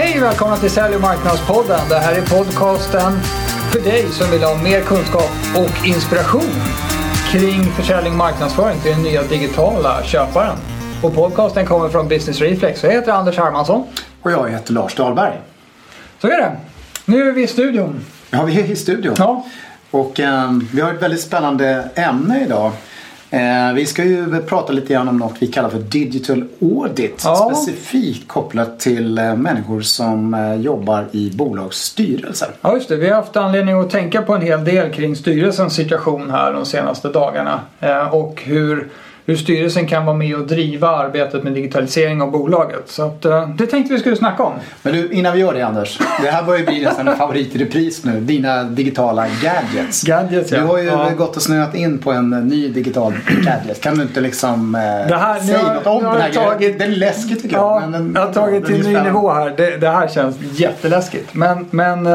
Hej och välkomna till Sälj och marknadspodden. Det här är podcasten för dig som vill ha mer kunskap och inspiration kring försäljning och marknadsföring till den nya digitala köparen. Och podcasten kommer från Business Reflex. Jag heter Anders Hermansson. Och jag heter Lars Dahlberg. Så är det. Nu är vi i studion. Ja, vi är i studion. Ja. Och eh, vi har ett väldigt spännande ämne idag. Eh, vi ska ju prata lite grann om något vi kallar för Digital Audit. Ja. Specifikt kopplat till eh, människor som eh, jobbar i bolagsstyrelser. Ja, just det. Vi har haft anledning att tänka på en hel del kring styrelsens situation här de senaste dagarna. Eh, och hur, hur styrelsen kan vara med och driva arbetet med digitalisering av bolaget. Så att, eh, det tänkte vi skulle snacka om. Men du, innan vi gör det Anders. Det här börjar bli nästan en favorit i repris nu. Dina digitala gadgets. Gadgets, ja. Du har ju Ja. gått och snöat in på en ny digital gadget. Kan du inte liksom eh, Det här- säga har- något om den här jag tagit- grejen? Den är läskig tycker jag. Ja, den, jag har tagit till ny spännande. nivå här. Det, det här känns jätteläskigt. Men, men eh,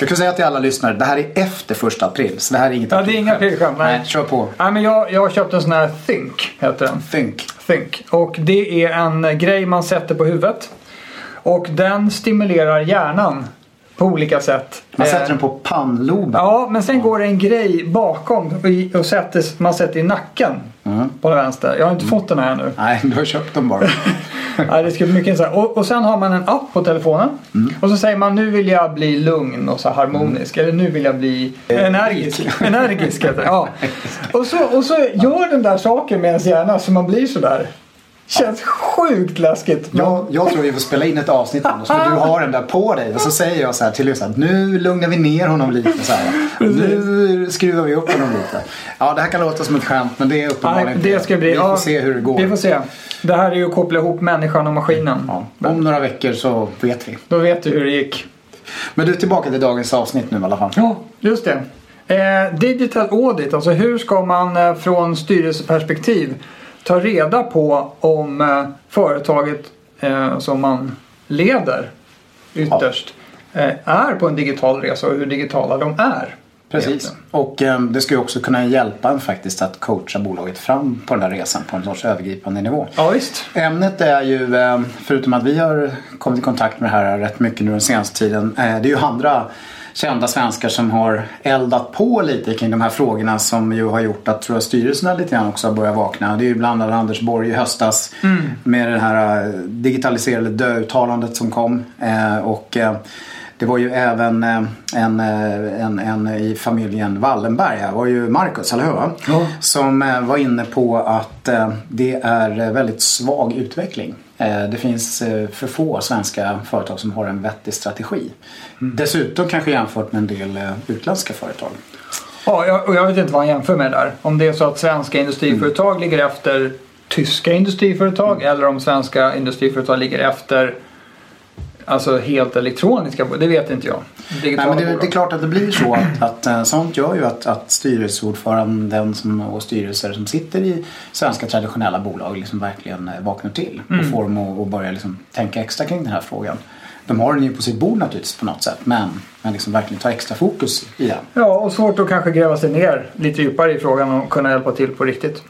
Jag kan säga till alla lyssnare, det här är efter första april. Så det här är inget Ja, det är inga aprilskämt, nej. Nej, kör på. nej, men jag, jag har köpt en sån här Think, heter den. Think. Think. Och det är en grej man sätter på huvudet. Och den stimulerar hjärnan på olika sätt. Man Eh, sätter den på pannloben. Ja, men sen går det en grej bakom och, sätter, man sätter i nacken Mm. på den vänster. Jag har inte fått den här ännu. Nej, du har köpt dem bara. Nej, det ska bli mycket intressant. Och, och sen har man en app på telefonen. Och så säger man nu vill jag bli lugn och så harmonisk. Eller nu vill jag bli energisk. energisk heter det. Ja. Och, så, och så gör den där saken med ens hjärna så man blir sådär. Känns sjukt läskigt. Men, Jag, jag tror vi får spela in ett avsnitt Anders, för du har den där på dig. Och så säger jag så här till lyssnarna, nu lugnar vi ner honom lite. Så här. Nu skruvar vi upp honom lite. Ja, det här kan låta som ett skämt, men det är uppenbarligen Nej, det ska bli, Vi får ja, se hur det går. Vi får se. Det här är ju att koppla ihop människan och maskinen. Ja, om några veckor så vet vi. Då vet du hur det gick. Men du, tillbaka till dagens avsnitt nu i alla fall. Ja, just det. Eh, digital audit, alltså hur ska man eh, från styrelseperspektiv ta reda på om eh, företaget eh, som man leder ytterst eh, är på en digital resa och hur digitala de är. Precis. egentligen. Och eh, det ska ju också kunna hjälpa en faktiskt att coacha bolaget fram på den där resan på en sorts övergripande nivå. Ja, visst. Ämnet är ju, eh, förutom att vi har kommit i kontakt med det här rätt mycket nu den senaste tiden, eh, det är ju andra kända svenskar som har eldat på lite kring de här frågorna som ju har gjort att tror jag, styrelserna lite grann också har börjat vakna. Det är ju bland annat Anders Borg i höstas med det här eh, digitaliserade dö-uttalandet som kom. Eh, Och eh, det var ju även en, eh, en, en i familjen Wallenberg, det var ju Marcus, eller hur? Ja. Som var inne på att det är väldigt svag utveckling. Eh, Det finns eh, för få svenska företag som har en vettig strategi. Dessutom kanske jämfört med en del eh, utländska företag. Ja, jag, och jag vet inte vad han jämför med där. Om det är så att svenska industriföretag ligger efter tyska industriföretag eller om svenska industriföretag ligger efter alltså helt elektroniska. Det vet inte jag. Nej, men det, det är klart att det blir så att, att eh, sånt gör ju att, att styrelseordföranden som, och styrelser som sitter i svenska traditionella bolag liksom verkligen eh, vaknar till Mm. och får dem att börja liksom tänka extra kring den här frågan. De har den ju på sitt bord naturligtvis på något sätt men, men liksom verkligen ta extra fokus i den. Ja, och svårt att kanske gräva sig ner lite djupare i frågan och kunna hjälpa till på riktigt.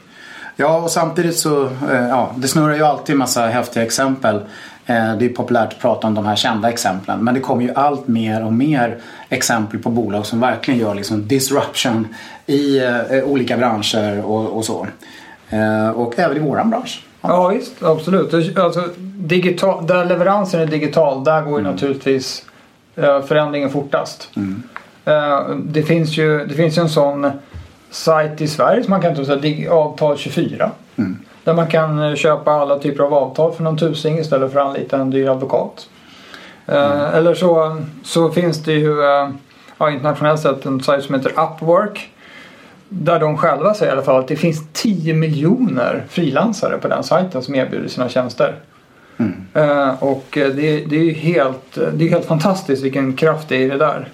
Ja, och samtidigt så, eh, ja, det snurrar ju alltid en massa häftiga exempel. Eh, Det är populärt att prata om de här kända exemplen. Men det kommer ju allt mer och mer exempel på bolag som verkligen gör liksom disruption i eh, olika branscher och, och så. Eh, Och även i våran bransch. Ja, visst. Absolut. Alltså, digital, där leveransen är digital, där går ju naturligtvis eh, förändringen fortast. Eh, det, finns ju, det finns ju en sån sajt i Sverige som man kan ta Avtal 24. Där man kan eh, köpa alla typer av avtal för någon tusing istället för att anlita en dyr advokat. Eh, Eller så, så finns det ju eh, ja, internationellt sett en sajt som heter Upwork. Där de själva säger i alla fall att det finns 10 miljoner frilansare på den sajten som erbjuder sina tjänster. Eh, och det, det är ju helt, det är helt fantastiskt vilken kraft det är i det där.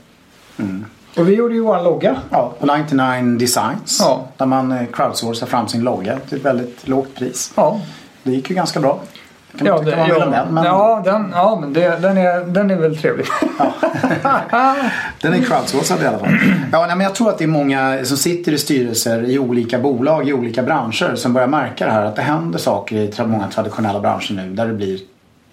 Och vi gjorde ju vår logga. Ja, på 99 Designs. Ja. Där man eh, crowdsourcar fram sin logga till ett väldigt lågt pris. Ja, Det gick ju ganska bra. Kan ja, det, man ja, den. Men ja, den, ja men det, den, är, den är väl trevlig. Den är crowdsourcad i alla fall. Ja, nej, men jag tror att det är många som sitter i styrelser i olika bolag i olika branscher som börjar märka det här att det händer saker i många traditionella branscher nu där det blir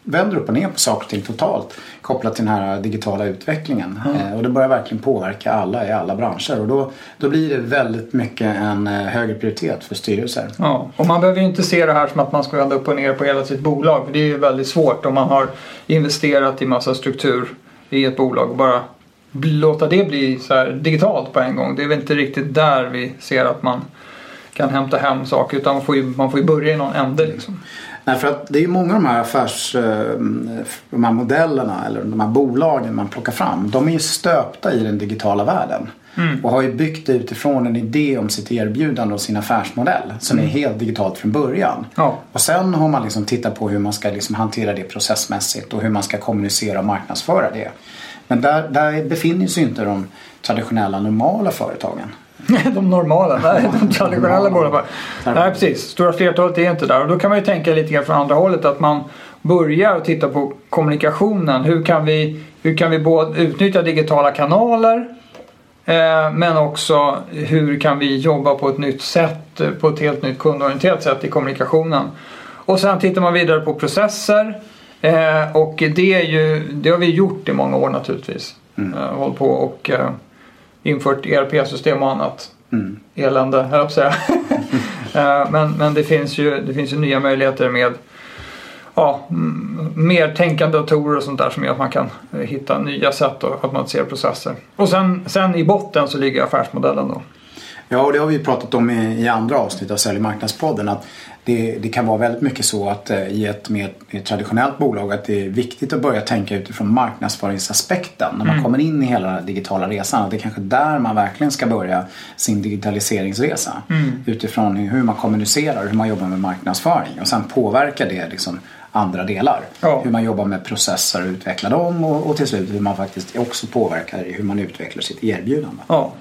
vänder upp och ner på saker och ting totalt kopplat till den här digitala utvecklingen. Mm. och det börjar verkligen påverka alla i alla branscher och då, då blir det väldigt mycket en eh, högre prioritet för styrelser. Ja, och man behöver ju inte se det här som att man ska vända upp och ner på hela sitt bolag för det är ju väldigt svårt om man har investerat i massa struktur i ett bolag och bara låta det bli så digitalt på en gång. Det är väl inte riktigt där vi ser att man kan hämta hem saker utan man får ju, man får ju börja i någon ände liksom. Nej, för att det är ju många av de här affärs... Eh, de här modellerna eller de här bolagen man plockar fram. De är ju stöpta i den digitala världen. Mm. Och har ju byggt utifrån en idé om sitt erbjudande och sin affärsmodell. Som mm. är helt digitalt från början. Ja. Och sen har man liksom tittat på hur man ska liksom hantera det processmässigt och hur man ska kommunicera och marknadsföra det. Men där, där befinner sig inte de traditionella normala företagen. de normala, nej, de traditionella bolagen. Nej precis, stora flertalet är inte där och då kan man ju tänka lite grann från andra hållet att man börjar titta på kommunikationen. Hur kan vi, hur kan vi både utnyttja digitala kanaler eh, men också hur kan vi jobba på ett nytt sätt, på ett helt nytt kundorienterat sätt i kommunikationen. Och sen tittar man vidare på processer eh, och det, är ju, det har vi gjort i många år naturligtvis. Mm. Eh, hållit på och eh, infört ERP-system och annat. Mm. Elände, höll jag säga. Eh, men men det, finns ju, det finns ju nya möjligheter med ja, mer tänkande datorer och sånt där som gör att man kan eh, hitta nya sätt att automatisera processer. Och sen, sen i botten så ligger affärsmodellen då. Ja, och det har vi pratat om i, i andra avsnitt av Sälj och marknadspodden. Att det, det, kan vara väldigt mycket så att eh, i ett mer traditionellt bolag att det är viktigt att börja tänka utifrån marknadsföringsaspekten när man mm. kommer in i hela den digitala resan. Att det är kanske där man verkligen ska börja sin digitaliseringsresa. Mm. Utifrån hur man kommunicerar, hur man jobbar med marknadsföring och sen påverkar det liksom andra delar. Ja. Hur man jobbar med processer och utvecklar dem och, och till slut hur man faktiskt också påverkar hur man utvecklar sitt erbjudande. Ja.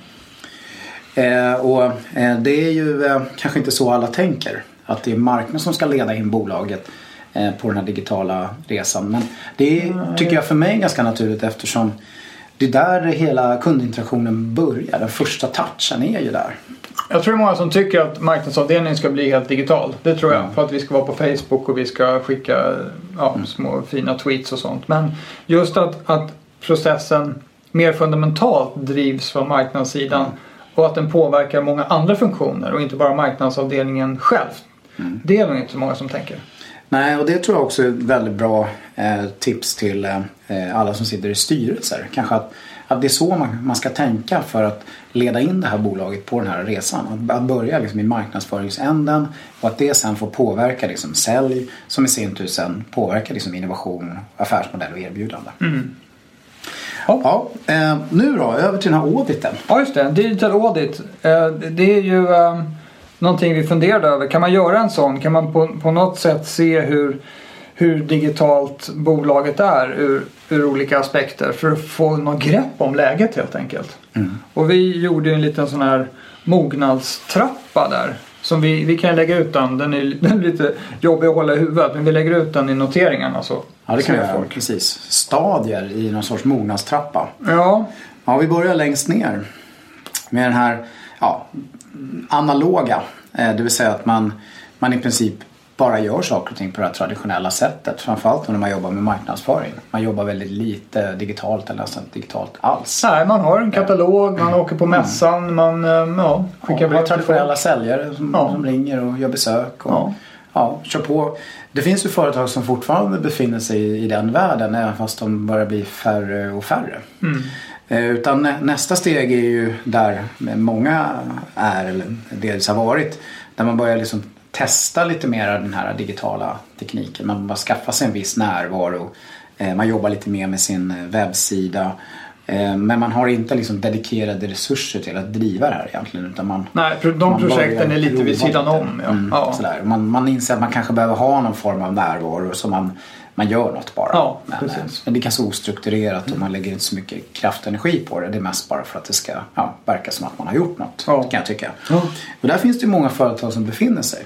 Eh, och eh, det är ju eh, kanske inte så alla tänker. Att det är marknaden som ska leda in bolaget på den här digitala resan. Men det är, tycker jag för mig är ganska naturligt eftersom det är där hela kundinteraktionen börjar. Den första touchen är ju där. Jag tror det är många som tycker att marknadsavdelningen ska bli helt digital. Det tror jag. Mm. För att vi ska vara på Facebook och vi ska skicka ja, mm. små fina tweets och sånt. Men just att, att processen mer fundamentalt drivs från marknadssidan mm. Och att den påverkar många andra funktioner och inte bara marknadsavdelningen själv. Mm. Det är nog inte så många som tänker. Nej, och det tror jag också är ett väldigt bra eh, tips till eh, alla som sitter i styrelser. Kanske att, att det är så man, man ska tänka för att leda in det här bolaget på den här resan. Att, att börja liksom i marknadsföringsänden och att det sen får påverka liksom sälj som i sin tur sen påverkar liksom innovation, affärsmodell och erbjudande. Mm. Ja. ja eh, nu då, över till den här auditen. Ja, just det. Digital audit. Eh, det är ju eh, någonting vi funderade över. Kan man göra en sån? Kan man på, på något sätt se hur, hur digitalt bolaget är ur, ur olika aspekter för att få något grepp om läget helt enkelt. Mm. Och vi gjorde en liten sån här mognadstrappa där. Som vi, vi kan lägga ut den, den är, den är lite jobbig att hålla i huvudet men vi lägger ut den i noteringarna. Så ja det kan vi göra, precis. Stadier i någon sorts mognadstrappa. Ja. Ja vi börjar längst ner med den här ja, analoga. Eh, det vill säga att man, man i princip bara gör saker och ting på det här traditionella sättet. Framförallt när man jobbar med marknadsföring. Man jobbar väldigt lite digitalt eller nästan digitalt alls. Nej, man har en katalog, man mm. åker på mässan, mm. man eh, ja, skickar ja, brev traditionella säljare som, ja. som, ringer och gör besök. Och, ja. ja, kör på. Det finns ju företag som fortfarande befinner sig i den världen även fast de börjar bli färre och färre. Mm. Eh, utan nästa steg är ju där många är, eller delvis har varit. Där man börjar liksom testa lite mer av den här digitala tekniken. Man bara skaffa sig en viss närvaro. Eh, man jobbar lite mer med sin eh, webbsida. Men man har inte liksom dedikerade resurser till att driva det här egentligen. Utan man, Nej, de man projekten är lite vid sidan om. Ja. Mm, ja. Sådär. Man, man inser att man kanske behöver ha någon form av närvaro som man man gör något bara. Ja, men, eh, men, det är ganska ostrukturerat och man lägger inte så mycket kraft och energi på det. Det är mest bara för att det ska ja, verka som att man har gjort något. Ja. Kan jag tycka. Ja. Och där finns det många företag som befinner sig.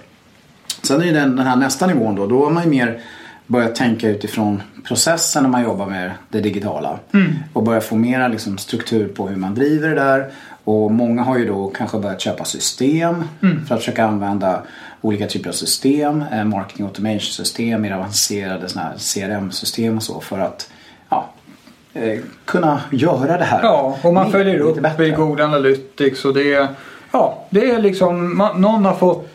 Sen är det den, den här nästa nivån då. Då har man ju mer börjat tänka utifrån processen när man jobbar med det digitala. Mm. Och börja få mera liksom, struktur på hur man driver det där. Och många har ju då kanske börjat köpa system mm. för att försöka använda olika typer av system, eh, marketing automation system, mer avancerade CRM-system och så för att ja, eh, kunna göra det här. Ja, och man följer upp i Google Analytics och det är, ja, det är liksom, man, någon har fått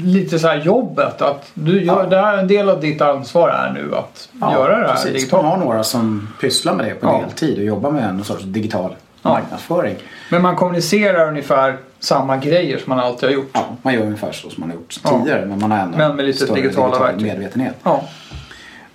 lite så här jobbet att du gör, ja. det här, en del av ditt ansvar är nu att ja, göra det här precis. digitalt. Man har några som pysslar med det på ja. deltid och jobbar med en sorts digital marknadsföring. Men man kommunicerar ungefär samma grejer som man alltid har gjort. Ja, man gör ungefär så som man har gjort tidigare men man har ändå men med lite större digitala digital verktyg. medvetenhet. Ja.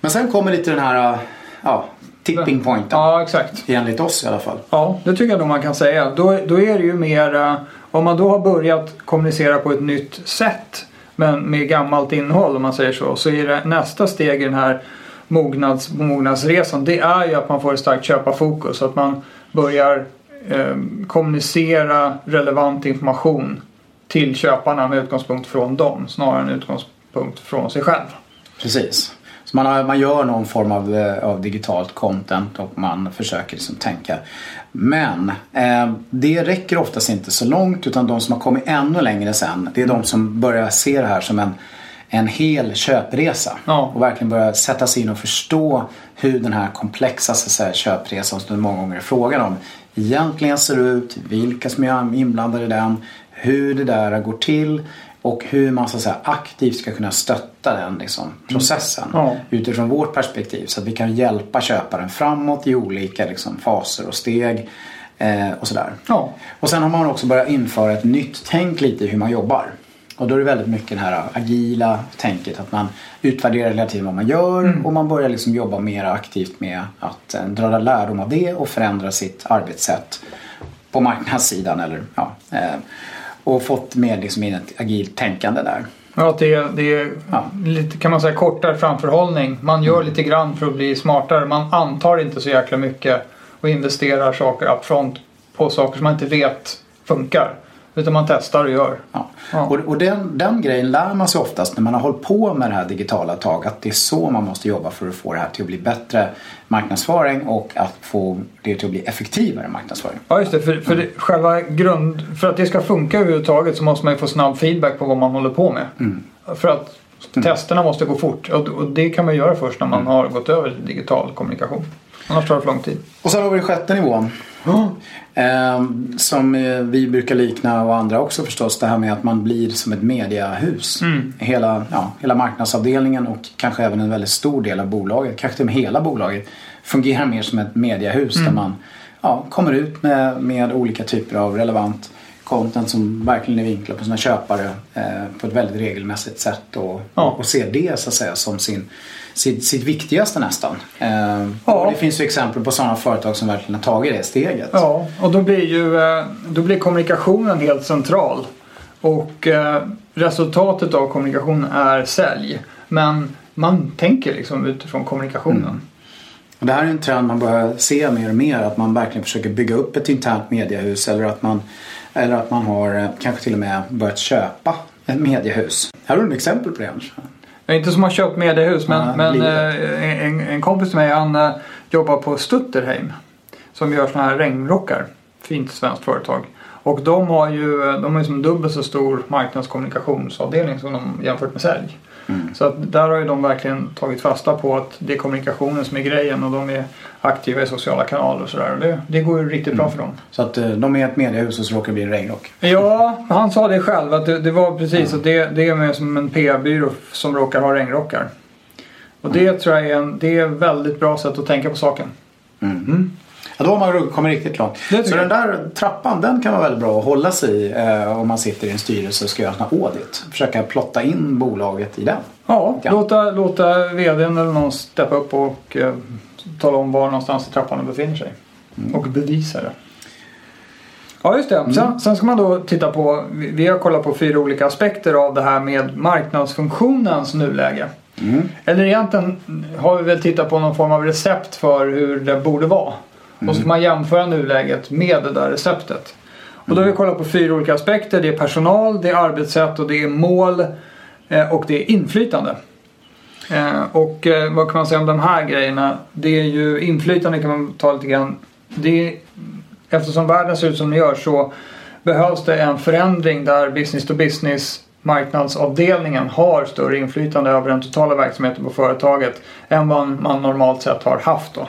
Men sen kommer lite den här ja, tipping pointen. Ja, exakt. Enligt oss i alla fall. Ja, det tycker jag nog man kan säga. Då, då är det ju mer om man då har börjat kommunicera på ett nytt sätt men med gammalt innehåll om man säger så. Så är det nästa steg i den här mognads, mognadsresan det är ju att man får ett starkt köparfokus. Att man börjar eh, kommunicera relevant information till köparna med utgångspunkt från dem snarare än utgångspunkt från sig själv. Precis. Så man, har, man gör någon form av, eh, av digitalt content och man försöker liksom tänka. Men eh, det räcker oftast inte så långt utan de som har kommit ännu längre sen det är de som börjar se det här som en, en hel köpresa. Ja. Och verkligen börjar sätta sig in och förstå hur den här komplexa så säga, köpresan som det många gånger är frågan om egentligen ser ut, vilka som är inblandade i den, hur det där går till och hur man så att säga, aktivt ska kunna stötta den liksom, mm. processen mm. ja. utifrån vårt perspektiv så att vi kan hjälpa köparen framåt i olika liksom, faser och steg eh, och sådär. Ja. Och sen har man också börjat införa ett nytt tänk lite i hur man jobbar. Och då är det väldigt mycket det här agila tänket att man utvärderar hela tiden vad man gör mm. och man börjar liksom jobba mer aktivt med att eh, dra lärdom av det och förändra sitt arbetssätt på marknadssidan eller ja, eh, och fått med liksom in ett agilt tänkande där. Ja, det, är, det är ja. lite kan man säga kortare framförhållning. Man gör mm. lite grann för att bli smartare. Man antar inte så jäkla mycket och investerar saker upfront på saker som man inte vet funkar. Utan man testar och gör. Ja. ja. Och, och den, den grejen lär man sig oftast när man har hållit på med det här digitala ett tag. Att det är så man måste jobba för att få det här till att bli bättre marknadsföring och att få det till att bli effektivare marknadsföring. Ja just det, för, för det, själva grund, för att det ska funka överhuvudtaget så måste man ju få snabb feedback på vad man håller på med. Mm. För att mm. testerna måste gå fort och, och det kan man göra först när man mm. har gått över till digital kommunikation. Annars tar det för lång tid. Och sen har vi den sjätte nivån. Mm. Eh, som vi brukar likna och andra också förstås. Det här med att man blir som ett mediahus. Mm. Hela, ja, hela marknadsavdelningen och kanske även en väldigt stor del av bolaget. Kanske till och med hela bolaget. Fungerar mer som ett mediahus mm. där man ja, kommer ut med, med olika typer av relevant content som verkligen är vinklat på sina köpare eh, på ett väldigt regelmässigt sätt och, ja. och ser det så att säga som sin sitt, sitt viktigaste nästan. Eh, ja. Det finns ju exempel på sådana företag som verkligen har tagit det steget. Ja, och då blir ju eh, då blir kommunikationen helt central. Och eh, resultatet av kommunikationen är sälj. Men man tänker liksom utifrån kommunikationen. Mm. Och det här är en trend man börjar se mer och mer. Att man verkligen försöker bygga upp ett internt mediehus. Eller att man, eller att man har eh, kanske till och med börjat köpa ett mediehus. Här har du ett exempel på det Anders. Är inte som har köpt mediehus men, men eh, en, en kompis till mig han eh, jobbar på Stutterheim. Som gör sådana här regnrockar. Fint svenskt företag. Och de har ju de har liksom dubbelt så stor marknadskommunikationsavdelning som de jämfört med sälj. Mm. Så att där har ju de verkligen tagit fasta på att det är kommunikationen som är grejen och de är aktiva i sociala kanaler och sådär. Det, det går ju riktigt mm. bra för dem. Så att eh, de är ett mediehus och så råkar det bli en regnrock? Ja, han sa det själv att det, det var precis mm. att det, det är mer som en PR-byrå som råkar ha regnrockar. Och det mm. tror jag är, en, det är ett väldigt bra sätt att tänka på saken. Mm. Ja, då har man kommit riktigt långt. Så den där trappan den kan vara väldigt bra att hålla sig i eh, om man sitter i en styrelse och ska göra en audit. Försöka plotta in bolaget i den. Ja, ja. Låta, låta vdn eller någon steppa upp och eh, tala om var någonstans i trappan den befinner sig. Mm. Och bevisa det. Ja just det. Mm. Sen, sen, ska man då titta på, vi har kollat på fyra olika aspekter av det här med marknadsfunktionens nuläge. Mm. Eller egentligen har vi väl tittat på någon form av recept för hur det borde vara. Mm. Och så får man jämföra nuläget med det där receptet. Och då har vi kollat på fyra olika aspekter. Det är personal, det är arbetssätt och det är mål eh, och det är inflytande. Eh, och eh, vad kan man säga om de här grejerna? Det är ju inflytande kan man ta lite grann. Det är, eftersom världen ser ut som den gör så behövs det en förändring där business to business marknadsavdelningen har större inflytande över den totala verksamheten på företaget än vad man normalt sett har haft. Då.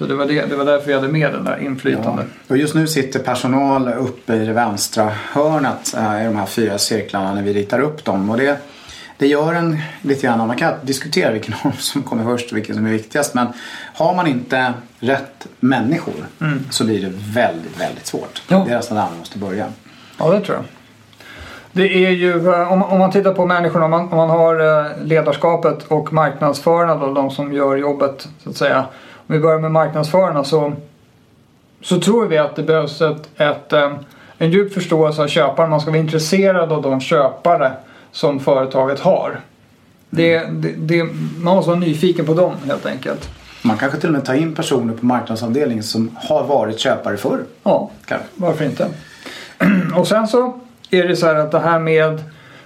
Så det var, det, det var därför vi hade med den där inflytandet. Ja. Och just nu sitter personal uppe i det vänstra hörnet äh, i de här fyra cirklarna när vi ritar upp dem. Och det, det gör en lite grann, man kan diskutera vilken dem som kommer först och vilken som är viktigast. Men har man inte rätt människor mm. så blir det väldigt, väldigt svårt. Ja. Det är nästan där man måste börja. Ja, det tror jag. Det är ju, eh, om, man tittar på människorna, om man, om man har eh, ledarskapet och marknadsförarna då, de som gör jobbet så att säga. Om vi börjar med marknadsförarna så, så tror vi att det behövs ett, ett, eh, en djup förståelse av köparen. Man ska vara intresserad av de köpare som företaget har. Det, det, det, man måste vara nyfiken på dem helt enkelt. Man kanske till och med tar in personer på marknadsavdelningen som har varit köpare förr. Ja, kanske. varför inte. Och sen så är det så här att det här med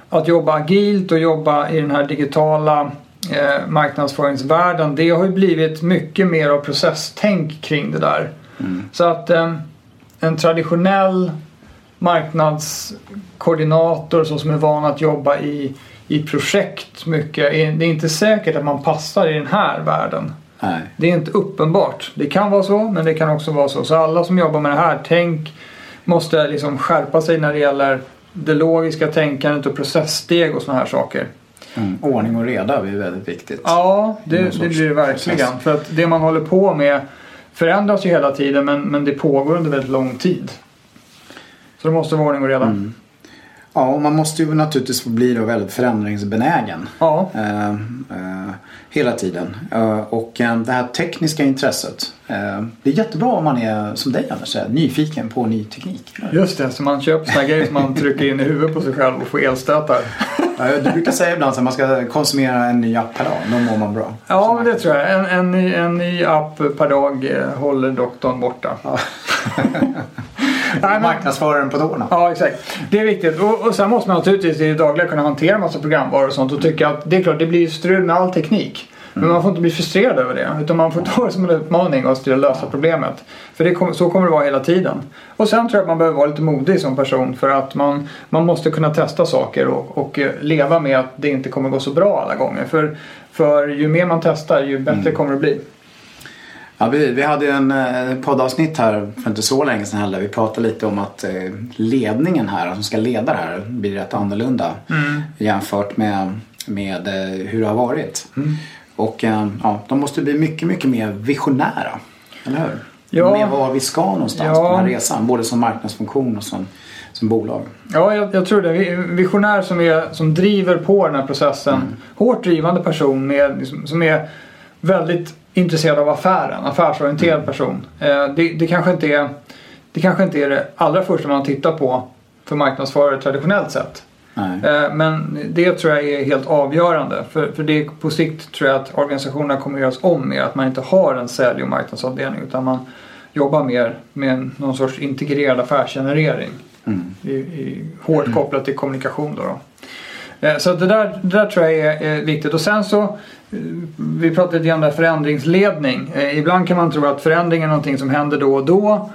att jobba agilt och jobba i den här digitala eh, marknadsföringsvärlden. Det har ju blivit mycket mer av processtänk kring det där. Mm. Så att eh, en traditionell marknadskoordinator så som är van att jobba i, i projekt mycket. Det är inte säkert att man passar i den här världen. Nej. Det är inte uppenbart. Det kan vara så men det kan också vara så. Så alla som jobbar med det här, tänk måste liksom skärpa sig när det gäller det logiska tänkandet och processsteg och sådana här saker. Mm. Ordning och reda är väldigt viktigt. Ja, det, det blir det verkligen. Process. För att det man håller på med förändras ju hela tiden men, men det pågår under väldigt lång tid. Så det måste vara ordning och reda. Mm. Ja, och man måste ju naturligtvis bli då väldigt förändringsbenägen. Ja. Eh, eh, hela tiden. Eh, och eh, det här tekniska intresset. Eh, det är jättebra om man är som dig Anders, nyfiken på ny teknik. Just det, så man köper sådana grejer som man trycker in i huvudet på sig själv och får elstötar. Ja, du brukar säga ibland att man ska konsumera en ny app per dag, då mår man bra. Ja, det tror jag. En, en, ny, en ny app per dag håller doktorn borta. Ja. Marknadsföraren på tårna. Ja, exakt. Det är viktigt. Och, och sen måste man naturligtvis i det dagliga kunna hantera massa programvaror och sånt och tycka att det är klart, det blir strul med all teknik. Men man får inte bli frustrerad över det. Utan man får ta det som en utmaning och styra lösa problemet. För det kom, så kommer det vara hela tiden. Och sen tror jag att man behöver vara lite modig som person. För att man, man måste kunna testa saker och, och eh, leva med att det inte kommer gå så bra alla gånger. För, för ju mer man testar ju bättre mm. kommer det bli. Ja, vi, vi hade en eh, poddavsnitt här för inte så länge sedan heller. Vi pratade lite om att eh, ledningen här, som ska leda det här, blir rätt annorlunda mm. jämfört med, med eh, hur det har varit. Mm. Och ja, de måste bli mycket, mycket mer visionära. Eller hur? Ja. Med var vi ska någonstans ja. på den här resan. Både som marknadsfunktion och som, som bolag. Ja, jag, jag tror det. Visionär som, är, som driver på den här processen. Mm. Hårt drivande person med, som är väldigt intresserad av affären, affärsorienterad mm. person. Eh, det, det, kanske inte är, det kanske inte är det allra första man tittar på för marknadsförare traditionellt sett. Nej. Eh, men det tror jag är helt avgörande. För, för det på sikt tror jag att organisationerna kommer att göras om med att man inte har en sälj och marknadsavdelning utan man jobbar mer med någon sorts integrerad affärsgenerering. Mm. I, i, hårt mm. kopplat till kommunikation. Då, då. Eh, så det där, det där tror jag är, är viktigt. Och sen så eh, vi pratade lite grann om förändringsledning. Eh, ibland kan man tro att förändring är någonting som händer då och då.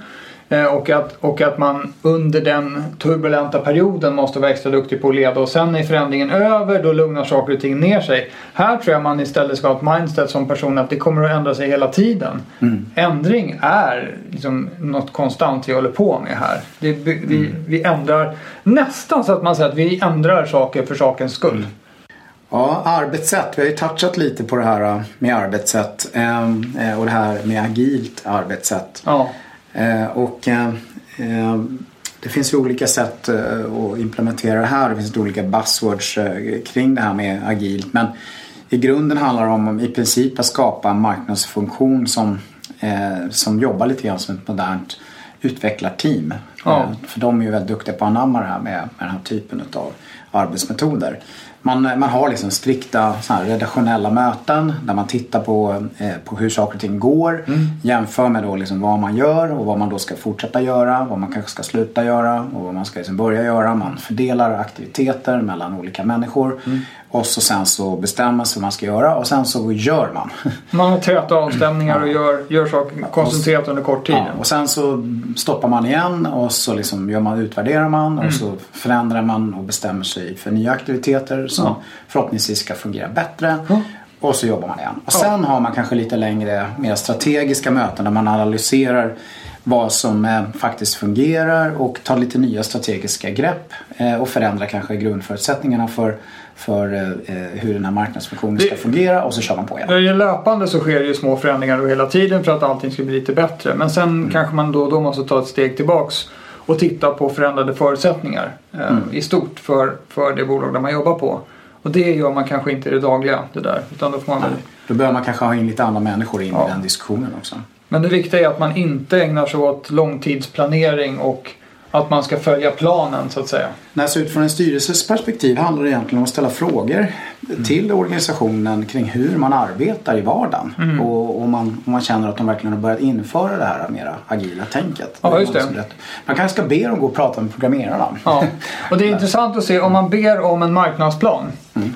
Eh, och att, och att man under den turbulenta perioden måste vara extra duktig på att leda och sen är förändringen över då lugnar saker och ting ner sig. Här tror jag man istället ska ha ett mindset som person att det kommer att ändra sig hela tiden. Mm. Ändring är liksom något konstant vi håller på med här. Det, vi, mm. vi ändrar nästan så att man säger att vi ändrar saker för sakens skull. Mm. Ja, arbetssätt. Vi har ju touchat lite på det här äh, med arbetssätt eh, och det här med agilt arbetssätt. Ja. Eh, och eh, det finns ju olika sätt att implementera det här. Det finns olika buzzwords kring det här med agilt. Men i grunden handlar det om i princip att skapa en marknadsfunktion som, som jobbar lite grann som ett modernt utvecklarteam. Ja. För de är ju väldigt duktiga på att anamma det här med, med den här typen av arbetsmetoder. Man, man har liksom strikta så här, redaktionella möten där man tittar på, eh, på hur saker och ting går. Mm. Jämför med då liksom vad man gör och vad man då ska fortsätta göra. Vad man kanske ska sluta göra och vad man ska liksom börja göra. Man fördelar aktiviteter mellan olika människor. Mm. Och så sen så bestämmer man sig vad man ska göra och sen så gör man. Man har täta avstämningar och gör, gör saker koncentrerat under kort tid. Ja, och sen så stoppar man igen och så liksom gör man, utvärderar man och så förändrar man och bestämmer sig för nya aktiviteter som Ja. förhoppningsvis ska fungera bättre. Ja. Och så jobbar man igen. Och sen har man kanske lite längre, mer strategiska möten där man analyserar vad som eh, faktiskt fungerar och tar lite nya strategiska grepp eh, och förändrar kanske grundförutsättningarna för, för eh, eh, hur den här marknadsfunktionen ska fungera och så kör man på igen. Är löpande så sker det ju små förändringar då hela tiden för att allting ska bli lite bättre. Men sen Mm. kanske man då och då måste ta ett steg tillbaks och titta på förändrade förutsättningar eh, Mm. i stort för, för det bolag där man jobbar på. Och det gör man kanske inte i det dagliga det där. Utan då får man. Då bör man kanske ha in lite andra människor in Ja. i den diskussionen också. Men det viktiga är att man inte ägnar sig åt långtidsplanering och att man ska följa planen så att säga. Nej, så utifrån en styrelses perspektiv handlar det egentligen om att ställa frågor Mm. till organisationen kring hur man arbetar i vardagen. Mm. Och om man, om man känner att de verkligen har börjat införa det här mera agila tänket. Ja, just det. Man kanske ska be dem gå och prata med programmerarna. Ja. Och det är intressant att se om man ber om en marknadsplan.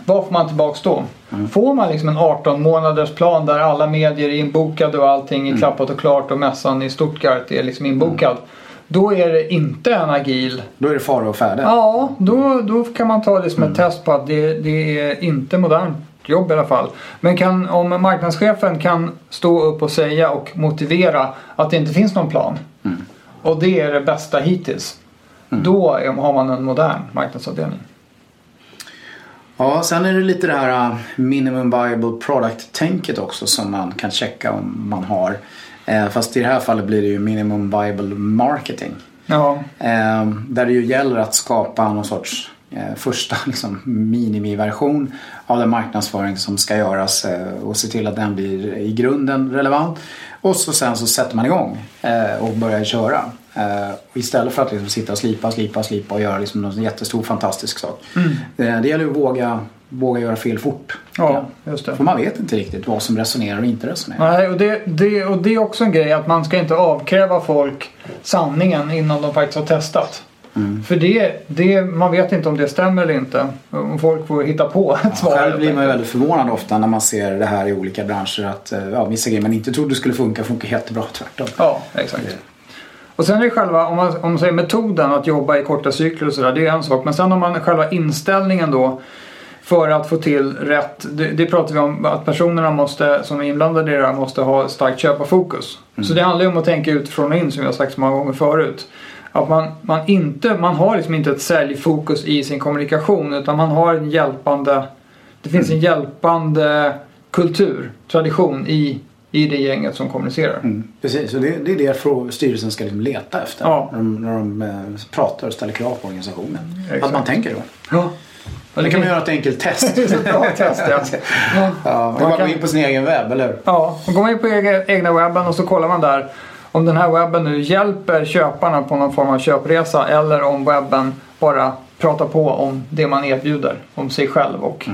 Vad får man tillbaks då? Får man liksom en 18 månaders plan där alla medier är inbokade och allting är klappat och klart och mässan i Stuttgart är liksom inbokad. Då är det inte en agil. Då är det fara och färde. Ja, då, då kan man ta det som ett test på att det, det är inte modernt jobb i alla fall. Men kan, om marknadschefen kan stå upp och säga och motivera att det inte finns någon plan. Och det är det bästa hittills. Då är, har man en modern marknadsavdelning. Ja, sen är det lite det här uh, minimum viable product-tänket också som man kan checka om man har. Eh, fast i det här fallet blir det ju minimum viable marketing. Ja, Eh, där det ju gäller att skapa någon sorts eh, första liksom, minimiversion av den marknadsföring som ska göras och se till att den blir i grunden relevant. Och så sen så sätter man igång och börjar köra. Istället för att liksom sitta och slipa, slipa, slipa och göra liksom någon jättestor fantastisk sak. Eh, det gäller att våga, våga göra fel fort. ja just det. För man vet inte riktigt vad som resonerar och inte resonerar. Nej, och det, det, och det är också en grej att man ska inte avkräva folk sanningen innan de faktiskt har testat. För det, det, man vet inte om det stämmer eller inte. Om folk får hitta på ett svar. Själv blir man väldigt förvånad ofta när man ser det här i olika branscher att eh, ja, vissa grejer man inte trodde skulle funka funkar jättebra tvärtom. Ja, exakt. Och sen är det själva, om man, om man säger metoden att jobba i korta cykler och sådär, det är en sak. Men sen har man själva inställningen då för att få till rätt, det, det pratar vi om att personerna måste, som är inblandade i det här måste ha starkt köparfokus. Så det handlar ju om att tänka utifrån och in som jag har sagt så många gånger förut. Att man, man, inte, man har liksom inte ett säljfokus i sin kommunikation utan man har en hjälpande, det finns en hjälpande kultur, tradition i, i det gänget som kommunicerar. Mm, precis, och det, det är det styrelsen ska liksom leta efter Ja. när de, när de eh, pratar och ställer krav på organisationen. Exakt. Att man tänker så. Ja. Och Det kan man göra ett enkelt test. Ett bra test ja. ja. Ja, man kan bara gå in på sin egen webb, eller hur? Ja, och går man in på egna webben och så kollar man där om den här webben nu hjälper köparna på någon form av köpresa eller om webben bara pratar på om det man erbjuder. Om sig själv och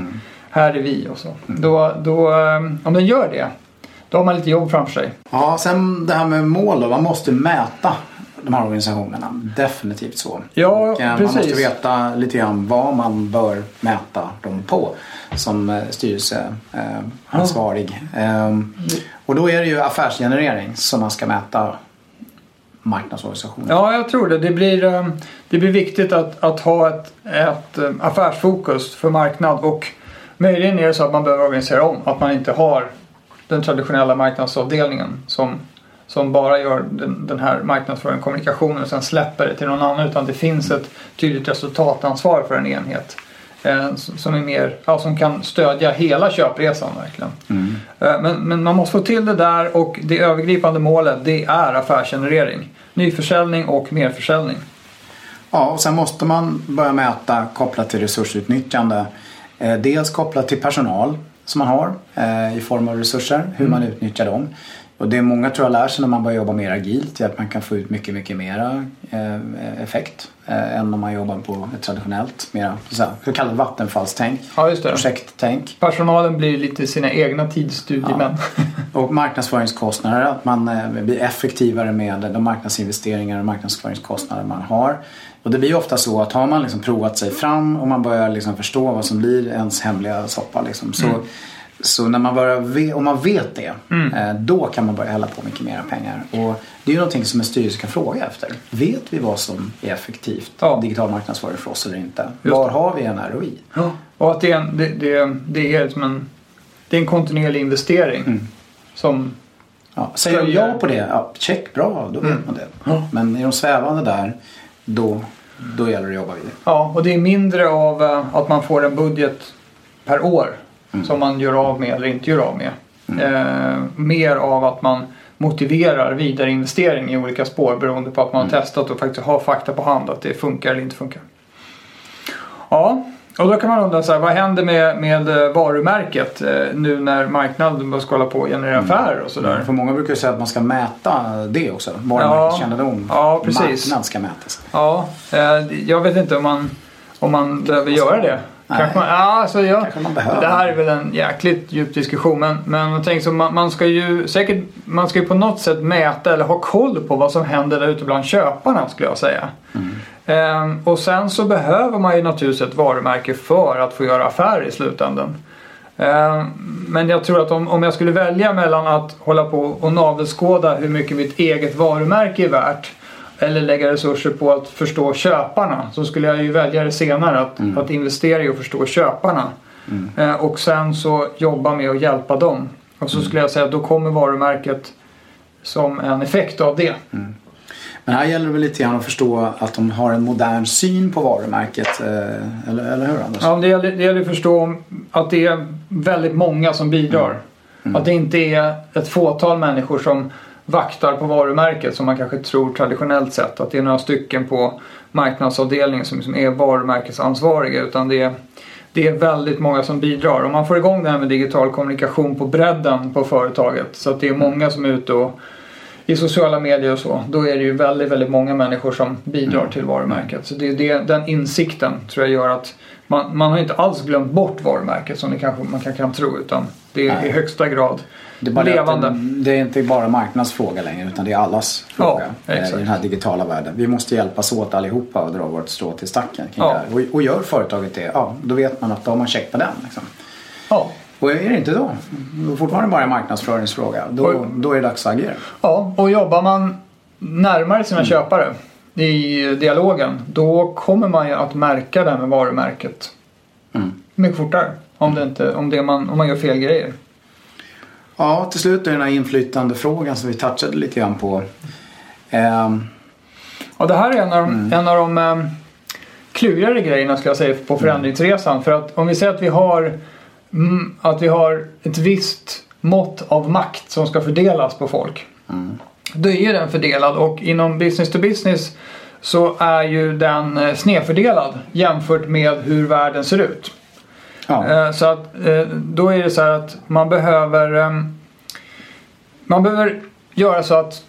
här är vi och så. Då, då, eh, om den gör det, då har man lite jobb framför sig. Ja, sen det här med mål då. Man måste mäta de här organisationerna. Definitivt så. Ja, och, eh, man måste veta lite grann vad man bör mäta dem på som eh, styrelseansvarig. Ehm, och då är det ju affärsgenerering som man ska mäta marknadsorganisationen. Ja, jag tror det. Det blir, eh, det blir viktigt att, att ha ett, ett eh, affärsfokus för marknad och möjligen är det så att man behöver organisera om. Att man inte har den traditionella marknadsavdelningen som, som bara gör den, den här marknadsföringen, kommunikationen och sen släpper det till någon annan. Utan det finns ett tydligt resultatansvar för en enhet. eh, Som, är mer, ja, som kan stödja hela köpresan verkligen. Eh, Men, men man måste få till det där och det övergripande målet det är affärsgenerering. Nyförsäljning och merförsäljning. Ja, och sen måste man börja mäta kopplat till resursutnyttjande. Eh, dels kopplat till personal som man har eh, i form av resurser, hur man utnyttjar dem. Och det är många tror jag lär sig när man börjar jobba mer agilt, är att man kan få ut mycket, mycket mera eh, effekt eh, än om man jobbar på ett traditionellt, mera så kallat vattenfallstänk, Ja, just det. projekttänk. Personalen blir lite sina egna tidsstudiemän. Och marknadsföringskostnader, att man eh, blir effektivare med de marknadsinvesteringar och marknadsföringskostnader man har. Och det blir ofta så att har man liksom provat sig fram och man börjar liksom förstå vad som blir ens hemliga soppa liksom, så, så när man ve- om man vet det, eh, då kan man börja hälla på mycket mer pengar. Och det är ju någonting som en styrelse kan fråga efter. Vet vi vad som är effektivt Ja. digital marknadsföring för oss eller inte? Just Var det. har vi en ROI? Och att det är en, det, det, det är som en, det är en kontinuerlig investering. Mm. Som, Ja, säger de ja på det, ja, check, bra, då vet Mm. man det. Men är de svävande där, då, då gäller det att jobba vidare. ja, och det är mindre av eh, att man får en budget per år Mm. som man gör av med eller inte gör av med. Eh, mer av att man motiverar vidare investering i olika spår beroende på att man har Mm. testat och faktiskt har fakta på hand att det funkar eller inte funkar. Ja, och då kan man undra så här, vad händer med, med varumärket eh, nu när marknaden börjar ska hålla på och generera Mm. affärer och sådär? För många brukar ju säga att man ska mäta det också. Varumärkeskännedom. Ja, precis. Marknad ska mätas. Ja, eh, jag vet inte om man, om man behöver göra det. Kanske man, ja, alltså jag, Kanske man behöver. Det här är väl en jäkligt djup diskussion men, men jag tänker så man, man ska ju säkert man ska ju på något sätt mäta eller ha koll på vad som händer där ute bland köparna skulle jag säga. Ehm, och sen så behöver man ju naturligtvis ett varumärke för att få göra affärer i slutändan. Ehm, men jag tror att om, om jag skulle välja mellan att hålla på och navelskåda hur mycket mitt eget varumärke är värt eller lägga resurser på att förstå köparna så skulle jag ju välja det senare. Att, att investera i att förstå köparna. Eh, och sen så jobba med att hjälpa dem. Och så skulle jag säga att då kommer varumärket som en effekt av det. Men här gäller det väl lite grann att förstå att de har en modern syn på varumärket. eh, Eller, eller hur Anders? Ja, det, gäller, det gäller att förstå att det är väldigt många som bidrar. Att det inte är ett fåtal människor som vaktar på varumärket som man kanske tror traditionellt sett. Att det är några stycken på marknadsavdelningen som, som är varumärkesansvariga. Utan det är, det är väldigt många som bidrar. Om man får igång det här med digital kommunikation på bredden på företaget. Så att det är många som är ute och i sociala medier och så. Då är det ju väldigt, väldigt många människor som bidrar till varumärket. Så det är det, den insikten tror jag gör att man, man har inte alls glömt bort varumärket som det kanske man kan, kan tro. Utan det är i högsta grad Det är, bara levande. det, det är inte bara marknadsfråga längre utan det är allas fråga Ja, eh, i den här digitala världen. Vi måste hjälpas åt allihopa och dra vårt strå till stacken kring Ja. det här. Och, och gör företaget det, ja då vet man att då har man check på den. Liksom. Ja. Och är det inte då, då fortfarande bara en marknadsföringsfråga, då, då är det dags att agera. ja, och jobbar man närmare sina köpare i dialogen då kommer man ju att märka det här med varumärket Mm. mycket fortare. Om, det inte, om, det man, om man gör fel grejer. Ja, till slut är den här inflytandefrågan som vi touchade lite grann på. Ehm, Ja, det här är en av de, en av de um, klurigare grejerna skulle jag säga på förändringsresan. För att om vi säger att vi har mm, att vi har ett visst mått av makt som ska fördelas på folk. Då är ju den fördelad och inom business to business så är ju den eh, snedfördelad jämfört med hur världen ser ut. Ja. Eh, Så att eh, då är det så här att man behöver ehm, Man behöver göra så att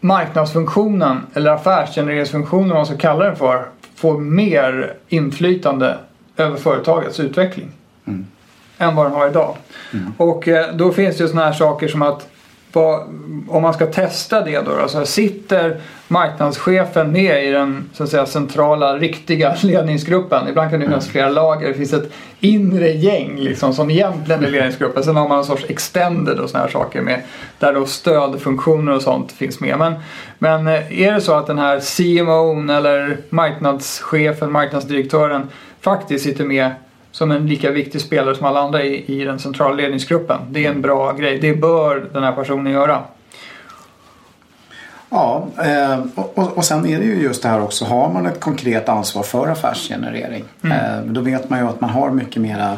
marknadsfunktionen eller affärsgenereringsfunktionen, vad man ska kalla den för, får mer inflytande över företagets utveckling. Än vad den har idag. Och eh, då finns det ju sådana här saker som att vad, om man ska testa det då, då så här, sitter marknadschefen med i den så att säga, centrala, riktiga ledningsgruppen. Ibland kan det finnas flera lager. Det finns ett inre gäng liksom, som egentligen är ledningsgruppen. Sen har man en sorts extended och sådana här saker med där då stödfunktioner och sånt finns med. Men, men eh, är det så att den här CMO eller marknadschefen, marknadsdirektören faktiskt sitter med som en lika viktig spelare som alla andra i, i den centrala ledningsgruppen. Det är en bra grej. Det bör den här personen göra. Ja, eh, och, sen är det ju just det här också. Har man ett konkret ansvar för affärsgenerering. Eh, då vet man ju att man har mycket mera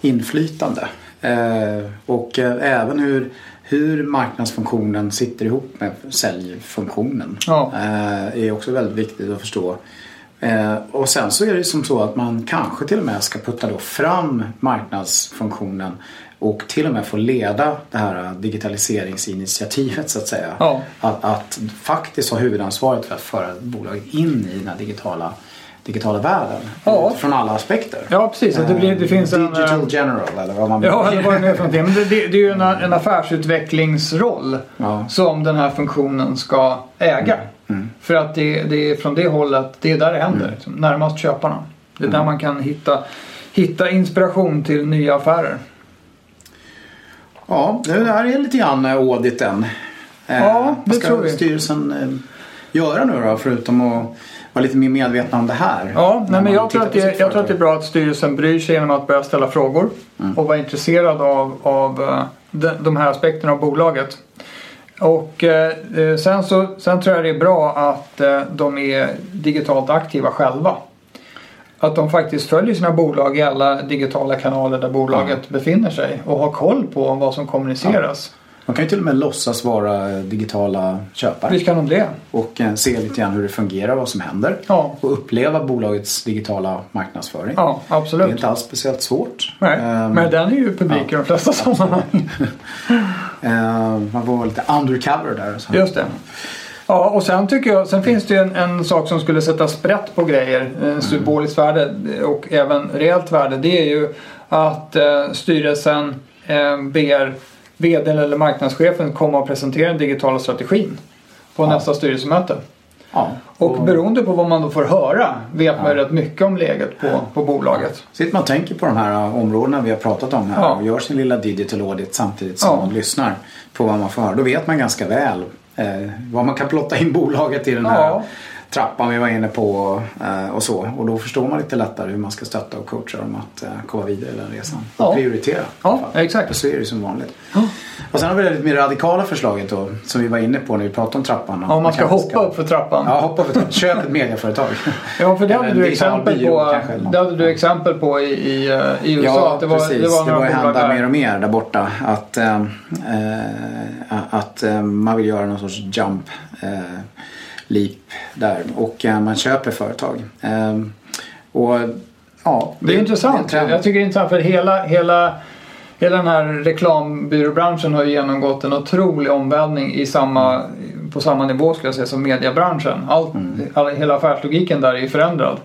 inflytande. Eh, och även hur, hur marknadsfunktionen sitter ihop med säljfunktionen. Ja. Är också väldigt viktigt att förstå. Eh, och sen så är det som så att man kanske till och med ska putta då fram marknadsfunktionen och till och med få leda det här digitaliseringsinitiativet så att säga. Ja. Att, att faktiskt ha huvudansvaret för att föra bolaget in i den här digitala, digitala världen. Ja. Från alla aspekter. Ja, precis. Att det, blir, det finns en... Digital eh, general eller vad man. Ja, eller vad det är för någonting. Men det, det, det är ju en, en affärsutvecklingsroll Ja. som den här funktionen ska äga. Mm. För att det, det är från det hållet, det är där det händer. Liksom, närmast köparna. Det är Mm. där man kan hitta, hitta inspiration till nya affärer. Ja, det här är lite grann eh, auditen. Eh, Ja, det vad ska tror vi. styrelsen eh, göra nu då förutom att vara lite mer medvetna om det här? Ja, nej, men jag, tror att det, jag tror att det är bra att styrelsen bryr sig genom att börja ställa frågor Mm. och vara intresserad av, av de, de här aspekterna av bolaget. Och eh, sen, så, sen tror jag det är bra att eh, de är digitalt aktiva själva. Att de faktiskt följer sina bolag i alla digitala kanaler där bolaget befinner sig och har koll på vad som kommuniceras. Man kan ju till och med låtsas vara digitala köpare Visst kan de det? och eh, se lite grann hur det fungerar, vad som händer Ja, och uppleva bolagets digitala marknadsföring. ja Det är absolut. inte alls speciellt svårt. Nej, Ehm, men den är ju publik i de flesta sammanhang. eh, man vara lite undercover där. Så. Just det. Ja, och sen tycker jag, sen finns det ju en, en sak som skulle sätta sprätt på grejer, en symboliskt värde och även reellt värde. Det är ju att eh, styrelsen eh, ber vdn eller marknadschefen komma och presentera den digitala strategin på Ja. nästa styrelsemöte. Ja. Och beroende på vad man då får höra vet man ju rätt mycket om läget på, på bolaget. Sitter man och tänker på de här uh, områdena vi har pratat om här Ja. och gör sin lilla digital audit samtidigt som Ja. man lyssnar på vad man får höra. Då vet man ganska väl eh, vad man kan plotta in bolaget i den här Ja. Trappan vi var inne på eh, och så. Och då förstår man lite lättare hur man ska stötta och coacha dem att eh, komma vidare i den resan. Och Ja. prioritera. i Ja, exakt. Och så är det som vanligt. Och sen har vi det lite mer radikala förslaget då som vi var inne på när vi pratade om trappan. Ja, man ska hoppa upp för trappan. Ja, hoppa för trappan. Köp ett medieföretag. Ja, för det hade du exempel på, kanske, det hade du exempel på i, i, eh, i USA. Ja, det var, precis. Det var börjar bolag hända mer och mer där borta. Att, eh, att eh, man vill göra någon sorts jump eh, leap där. Och eh, man köper företag. Eh, och ja, Det är intressant. en trend. Jag tycker det är intressant för hela, hela, hela den här reklambyråbranschen har ju genomgått en otrolig omvälvning i samma, på samma nivå skulle jag säga som mediebranschen. Allt, all, hela affärslogiken där är förändrad.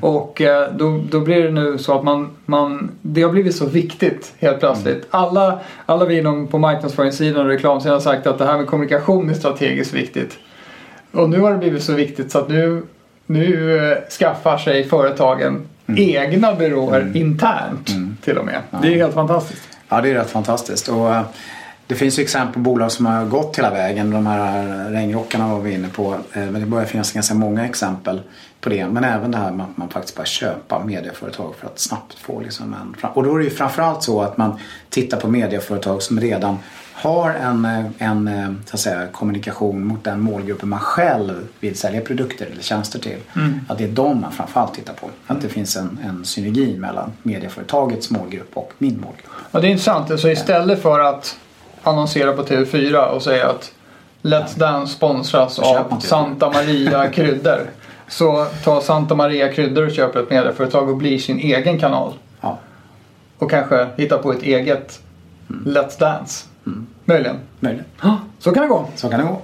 Och eh, då, då blir det nu så att man, man, det har blivit så viktigt helt plötsligt. Alla, alla vi inom på marknadsföringssidan och reklamsidan har sagt att det här med kommunikation är strategiskt viktigt. Och nu har det blivit så viktigt så att nu, nu eh, skaffar sig företagen egna byråer internt till och med. Det är helt fantastiskt. Ja, det är rätt fantastiskt. Och, eh, det finns ju exempel på bolag som har gått hela vägen. De här regnrockarna var vi inne på. Eh, Men det börjar finnas ganska många exempel på det. Men även det här med att man faktiskt bara köpa medieföretag för att snabbt få liksom en... Och då är det ju framförallt så att man tittar på medieföretag som redan har en, eh, en eh, så att säga, kommunikation mot den målgruppen man själv vill sälja produkter eller tjänster till. Att det är de man framförallt tittar på. Att det finns en, en synergi mellan medieföretagets målgrupp och min målgrupp. Och det är intressant. Så istället för att annonsera på TV4 och säga att Let's Dance sponsras Köp av. Santa Maria kryddor. Så tar Santa Maria kryddor och köper ett medieföretag och blir sin egen kanal. Ja. Och kanske hittar på ett eget Let's Dance. Möjligen. Möjligt. Så kan det gå. Så kan det gå.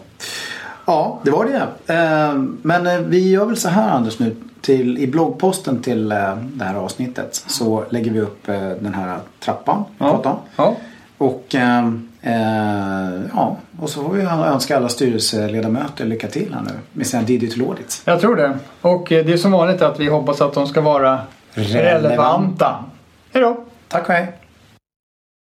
Ja, det var det. Eh, Men eh, vi gör väl så här Anders nu. Till, I bloggposten till eh, det här avsnittet så lägger vi upp eh, den här trappan vi pratade om. Ja. Och, eh, eh, ja, och så får vi önska alla styrelseledamöter lycka till här nu med sina digital audits. Jag tror det. Och eh, det är som vanligt att vi hoppas att de ska vara relevanta. Hej då! Tack och hej!